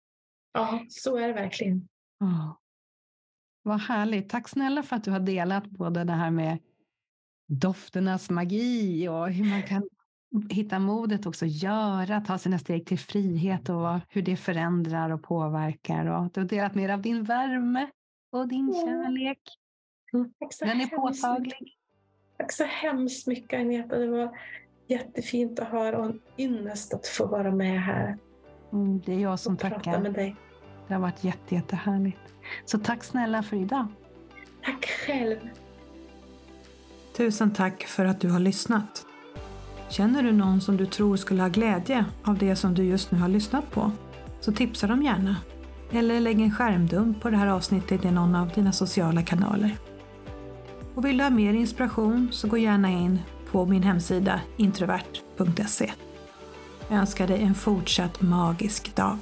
Ja, så är det verkligen. Oh. Vad härligt. Tack snälla för att du har delat både det här med dofternas magi och hur man kan hitta modet också göra, ta sina steg till frihet och hur det förändrar och påverkar. Och du har delat mer av din värme och din Ja. kärlek. Tack så Den är påtaglig. mycket. Tack så hemskt mycket Agneta. Det var jättefint att höra och en ynnest att få vara med här Mm, det är jag som och prata tackar. med dig. Det har varit jätte, jättehärligt. Så tack snälla för idag. Tack själv. Tusen tack för att du har lyssnat. Känner du någon som du tror skulle ha glädje av det som du just nu har lyssnat på? Så tipsa dem gärna. Eller lägg en skärmdump på det här avsnittet i någon av dina sociala kanaler. Och vill du ha mer inspiration så gå gärna in på min hemsida introvert.se. Jag önskar dig en fortsatt magisk dag.